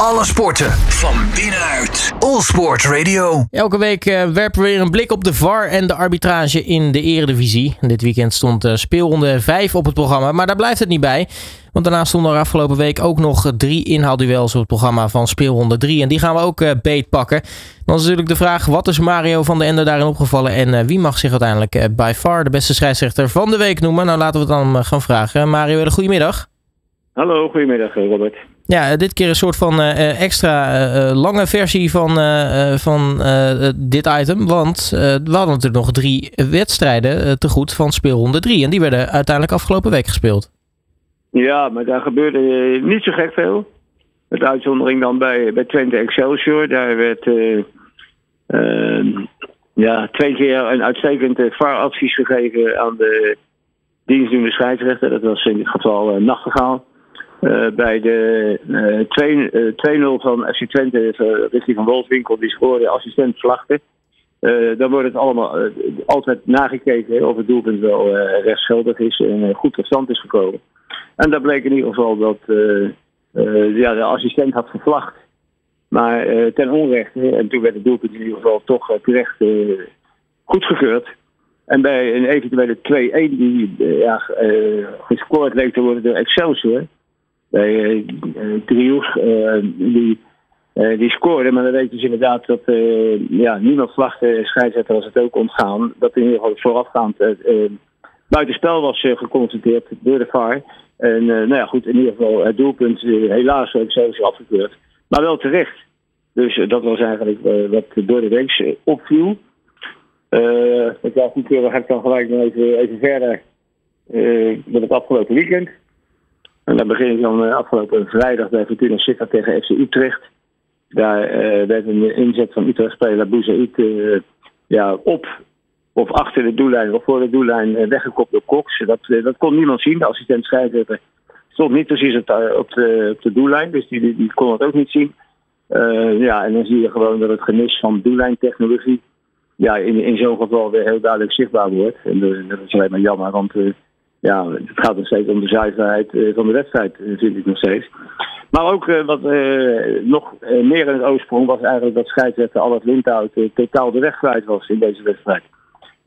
Alle sporten van binnenuit. All Sport Radio. Elke week uh, werpen we weer een blik op de VAR en de arbitrage in de Eredivisie. Dit weekend stond uh, speelronde 5 op het programma, maar daar blijft het niet bij. Want daarna stonden er afgelopen week ook nog drie inhaalduels op het programma van speelronde 3. En die gaan we ook uh, beetpakken. Dan is natuurlijk de vraag, wat is Mario van de Ende daarin opgevallen? En wie mag zich uiteindelijk by far de beste scheidsrechter van de week noemen? Nou, laten we het dan gaan vragen. Mario, een goedemiddag. Hallo, goedemiddag Robert. Ja, dit keer een soort van uh, extra uh, lange versie van, van dit item. Want we hadden natuurlijk nog drie wedstrijden te goed van speelronde 3. En die werden uiteindelijk afgelopen week gespeeld. Ja, maar daar gebeurde niet zo gek veel. Met uitzondering dan bij, bij Twente Excelsior. Daar werd ehm, ja, twee keer een uitstekend VAR-advies gegeven aan de dienstdoende scheidsrechter. Dat was in dit geval Nachtegaal. Uh, bij de uh, 2-0 uh, van FC Twente uh, richting van Wolfswinkel, die scoorde assistent Slachter. dan wordt het allemaal altijd nagekeken of het doelpunt wel rechtsgeldig is en goed tot stand is gekomen. En daar bleek in ieder geval dat ja, de assistent had gevlacht. Maar ten onrechte, en toen werd het doelpunt in ieder geval toch terecht goedgekeurd. En bij een eventuele 2-1 die ja, gescoord leek te worden door Excelsior bij Drioux, die, die scoorde. Maar dan weet je dus inderdaad dat ja, niemand vlagde scheidsrechter was het ook ontgaan. Dat in ieder geval voorafgaand buitenspel was geconstateerd door de VAR. En nou ja, goed, in ieder geval het doelpunt helaas ook zelfs afgekeurd. Maar wel terecht. Dus dat was eigenlijk wat door de week opviel. Ik dacht, goed, dan ga ik dan gelijk nog even, even verder met het afgelopen weekend. En dan begin ik dan eh, afgelopen vrijdag bij Fortuna Sittard tegen FC Utrecht. Daar uh, werd een inzet van Utrecht-speler uh, ja, op of achter de doellijn of voor de doellijn weggekopt door Cox. Dat, dat kon niemand zien. De assistent scheidsrechter stond niet precies op de, op de, op de doellijn, dus die, die, die, kon het ook niet zien. ja, en dan zie je gewoon dat het gemis van doellijntechnologie ja, in, in zo'n geval weer heel duidelijk zichtbaar wordt. En dat is alleen maar jammer, want ja, het gaat nog steeds om de zuiverheid eh, van de wedstrijd, eh, vind ik nog steeds. Maar ook eh, wat nog meer in het oorsprong was eigenlijk dat scheidsrechter Albert Lindhout totaal de weg kwijt was in deze wedstrijd.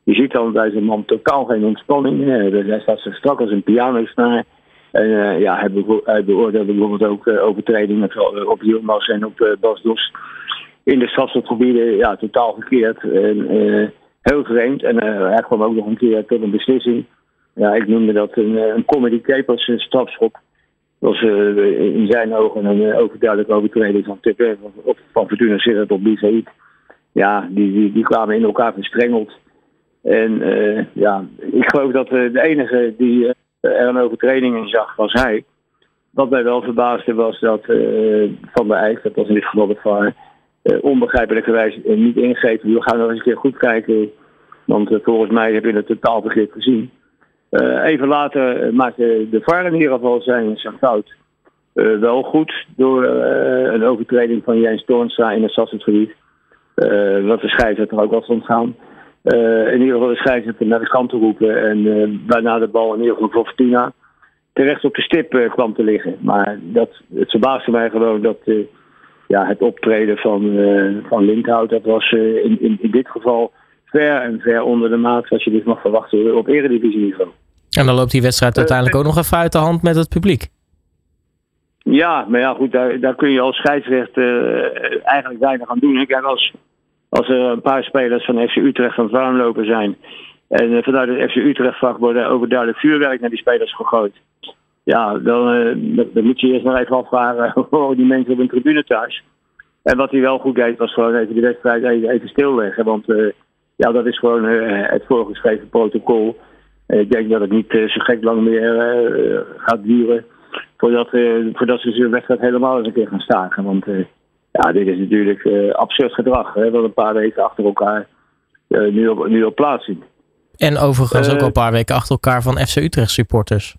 Je ziet dan bij zijn man totaal geen ontspanning. hij staat zo strak als een pianosnaar. En ja, hij, be hij, beoordeelde bijvoorbeeld ook overtredingen op Yilmaz en op Bas Dos in de strafstofgebieden ja, totaal verkeerd. En, heel vreemd. En hij kwam ook nog een keer tot een beslissing ja, ik noemde dat een, eh, een comedy cape als een strafschop. Dat was uh, in zijn ogen een overduidelijke overtreding van Tippe, van, van Fortuna Sittard op Bizaid. Ja, die, die, die kwamen in elkaar verstrengeld. En ja, ik geloof dat de enige die er een overtreding in zag, was hij. Wat mij wel verbaasde was dat Van der Eyck, dat was in dit geval het VAR, onbegrijpelijkerwijs niet ingegeven. We gaan nog eens een keer goed kijken, want volgens mij heb je het totaal verkeerd gezien. Uh, even later eh, maakte de VAR in ieder geval zijn, zijn fout uh, wel goed door een overtreding van Jens Toornstra in het Sassengebied. wat de scheidsrechter ook was ontgaan. in ieder geval de scheidsrechter naar de kant te roepen en waarna de bal in ieder geval voor Fortuna terecht op de stip kwam te liggen. Maar dat, het verbaasde mij gewoon dat ja, het optreden van, van Lindhout, dat was in, in dit geval ver en ver onder de maat wat je dus mag verwachten op eredivisieniveau. En dan loopt die wedstrijd uiteindelijk ook nog even uit de hand met het publiek. Ja, maar ja, goed, daar, daar kun je als scheidsrechter uh, eigenlijk weinig aan doen. Kijk, als, als er een paar spelers van FC Utrecht aan het warmlopen zijn. en vanuit het FC Utrecht-vak wordt overduidelijk vuurwerk naar die spelers gegooid. Ja, dan, uh, dan moet je eerst nog even afvragen hoe die mensen op een tribune thuis. En wat hij wel goed deed, was gewoon even de wedstrijd even, even stilleggen. Want ja, dat is gewoon het voorgeschreven protocol. Ik denk dat het niet eh, zo gek lang meer eh, gaat duren voordat, eh, voordat ze zijn wedstrijd helemaal eens een keer gaan staken. Want ja, dit is natuurlijk absurd gedrag. Hè, dat een paar weken achter elkaar nu, op, nu op plaats zien. En overigens ook al een paar weken achter elkaar van FC Utrecht supporters.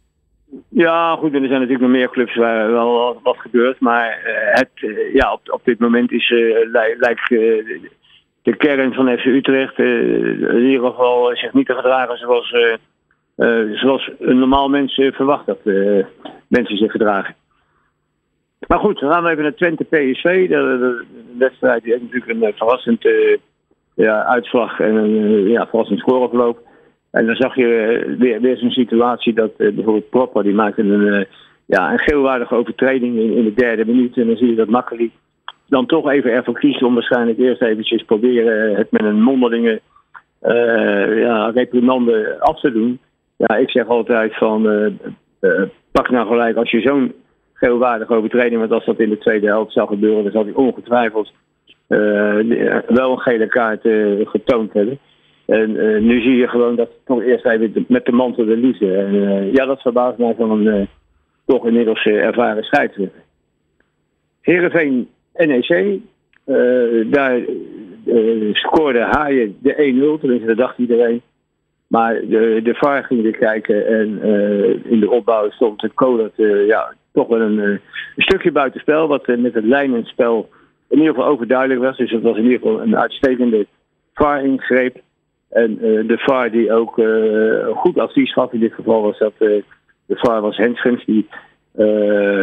Ja, goed, en er zijn natuurlijk nog meer clubs waar wel wat gebeurt. Maar het, ja, op, op dit moment is, lijkt de kern van FC Utrecht in ieder geval zich niet te gedragen zoals uh, zoals een normaal mens verwacht dat mensen zich gedragen. maar goed, dan gaan we even naar Twente PSV. De, wedstrijd die heeft natuurlijk een verrassend ja, uitslag en een ja, verrassend scoreverloop. En dan zag je weer, weer zo'n situatie dat bijvoorbeeld Propper, die maakte een, ja, een geelwaardige overtreding in, in de derde minuut. En dan zie je dat Makkeli dan toch even ervoor kiest om waarschijnlijk eerst eventjes proberen het met een mondelinge uh, ja, reprimande af te doen. Ja, ik zeg altijd van uh, uh, pak nou gelijk als je zo'n geelwaardige overtreding, want als dat in de tweede helft zou gebeuren, dan zal hij ongetwijfeld wel een gele kaart getoond hebben. En nu zie je gewoon dat toch eerst even met de mantel liefde. En ja, dat verbaast mij van een toch inmiddels ervaren scheidsrechter. Heerenveen NEC, daar uh, scoorde Haaien de 1-0, tenminste dat dacht iedereen. Maar de, de VAR ging weer kijken en uh, in de opbouw stond het Kolat uh, ja, toch wel een, een stukje buitenspel, wat met het lijnenspel in ieder geval overduidelijk was. Dus het was in ieder geval een uitstekende VAR-ingreep. En de VAR die ook goed advies gaf in dit geval was dat de VAR was Henschens, die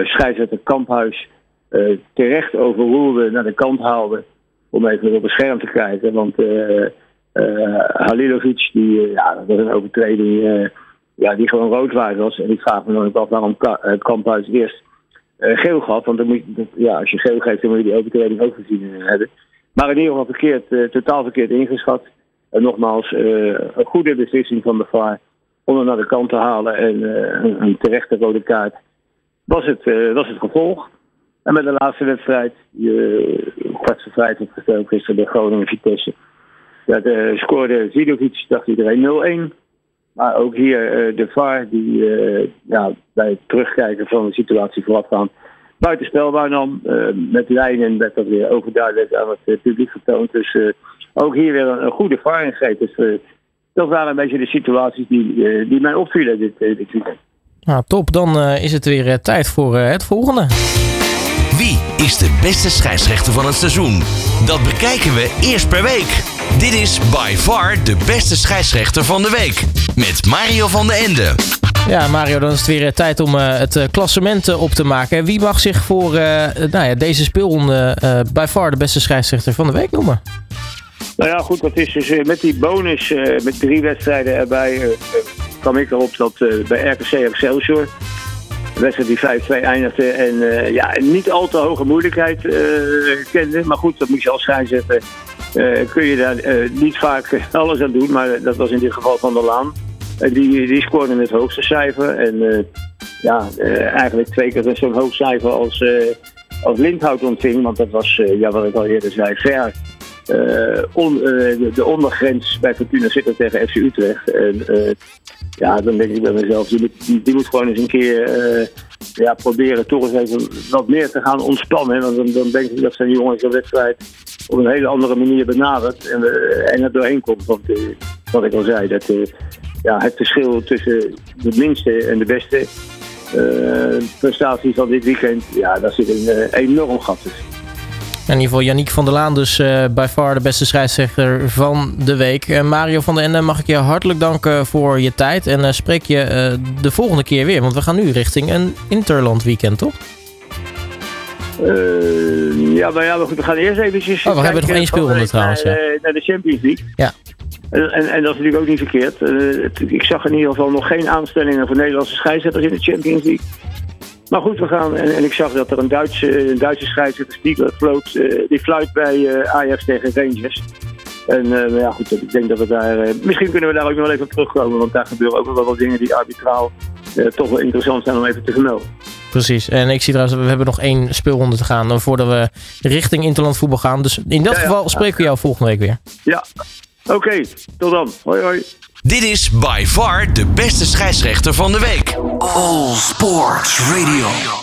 scheidsrechter Kamphuis terecht overroelde, naar de kant haalde om even op het scherm te kijken. Want uh, uh, Halilovic, die, uh, ja, dat was een overtreding ja, die gewoon rood waard was. En ik vraag me dan ook af waarom Kamphuis eerst geel gaf. Want dan moet ja, als je geel geeft, dan moet je die overtreding ook gezien hebben. Maar in ieder geval verkeerd, totaal verkeerd ingeschat. En nogmaals, een goede beslissing van de VAR om hem naar de kant te halen en een, een terechte rode kaart was het, was het gevolg. En met de laatste wedstrijd, die kwart voor vijf opgesteld gisteren bij Groningen Vitesse. Dat uh, scoorde Zidovic, dacht iedereen 0-1. Maar ook hier uh, de VAR, die uh, ja, bij het terugkijken van de situatie voorafgaan buitenspel waarnam. met lijnen werd dat weer overduidelijk aan het publiek getoond. Dus ook hier weer een, goede VAR ingreep. Dus dat waren een beetje de situaties die, die mij opvielen dit, dit weekend. Nou, top. Dan is het weer tijd voor het volgende. Is de beste scheidsrechter van het seizoen? Dat bekijken we eerst per week. Dit is by far de beste scheidsrechter van de week. Met Mario van den Ende. Ja, Mario, dan is het weer tijd om uh, het uh, klassement op te maken. Wie mag zich voor nou ja, deze speelronde by far de beste scheidsrechter van de week noemen? Nou ja, goed, dat is dus met die bonus, met drie wedstrijden erbij, kwam ik erop dat bij RKC Excelsior wedstrijd die 5-2 eindigde. En uh, ja, niet al te hoge moeilijkheid uh, kende. Maar goed, dat moet je als schijnzetter. Uh, kun je daar niet vaak alles aan doen. Maar dat was in dit geval van der Laan. die, die scoorde het hoogste cijfer. En ja, eigenlijk twee keer zo'n hoog cijfer als, als Lindhout ontving. Want dat was, ja, wat ik al eerder zei, ver. De, de, ondergrens bij Fortuna Sittard tegen FC Utrecht. En, ja, dan denk ik bij mezelf, die moet, die, gewoon eens een keer uh, ja, proberen toch eens even wat meer te gaan ontspannen. Want dan, denk ik dat zijn jongens de wedstrijd op een hele andere manier benadert en, uh, er doorheen komt. Want uh, wat ik al zei, dat ja, het verschil tussen de minste en de beste prestatie van dit weekend, ja, daar zit een enorm gat tussen. In ieder geval Yannick van der Laan dus uh, by far de beste scheidsrechter van de week. Uh, Mario van der Ende mag ik je hartelijk danken voor je tijd. En uh, spreek je de volgende keer weer. Want we gaan nu richting een Interland weekend, toch? ja, maar ja, we gaan eerst eventjes... Oh, we hebben nog één speelronde trouwens. Naar, ja. naar de Champions League. Ja. En, en, en, dat is natuurlijk ook niet verkeerd. ik zag in ieder geval nog geen aanstellingen voor Nederlandse scheidsrechters in de Champions League. Maar goed, we gaan. En, en ik zag dat er een Duitse, een Duitse scheidsrechter die floot, uh, die fluit bij uh, Ajax tegen Rangers. En uh, ja, goed, ik denk dat we daar. misschien kunnen we daar ook nog wel even op terugkomen. Want daar gebeuren ook wel wat dingen die arbitraal toch wel interessant zijn om even te vermelden. Precies. En ik zie trouwens, we hebben nog één speelronde te gaan voordat we richting Interland voetbal gaan. Dus in dat geval spreken we jou volgende week weer. Ja, oké. tot dan. Hoi hoi. Dit is by far de beste scheidsrechter van de week. All Sports Radio.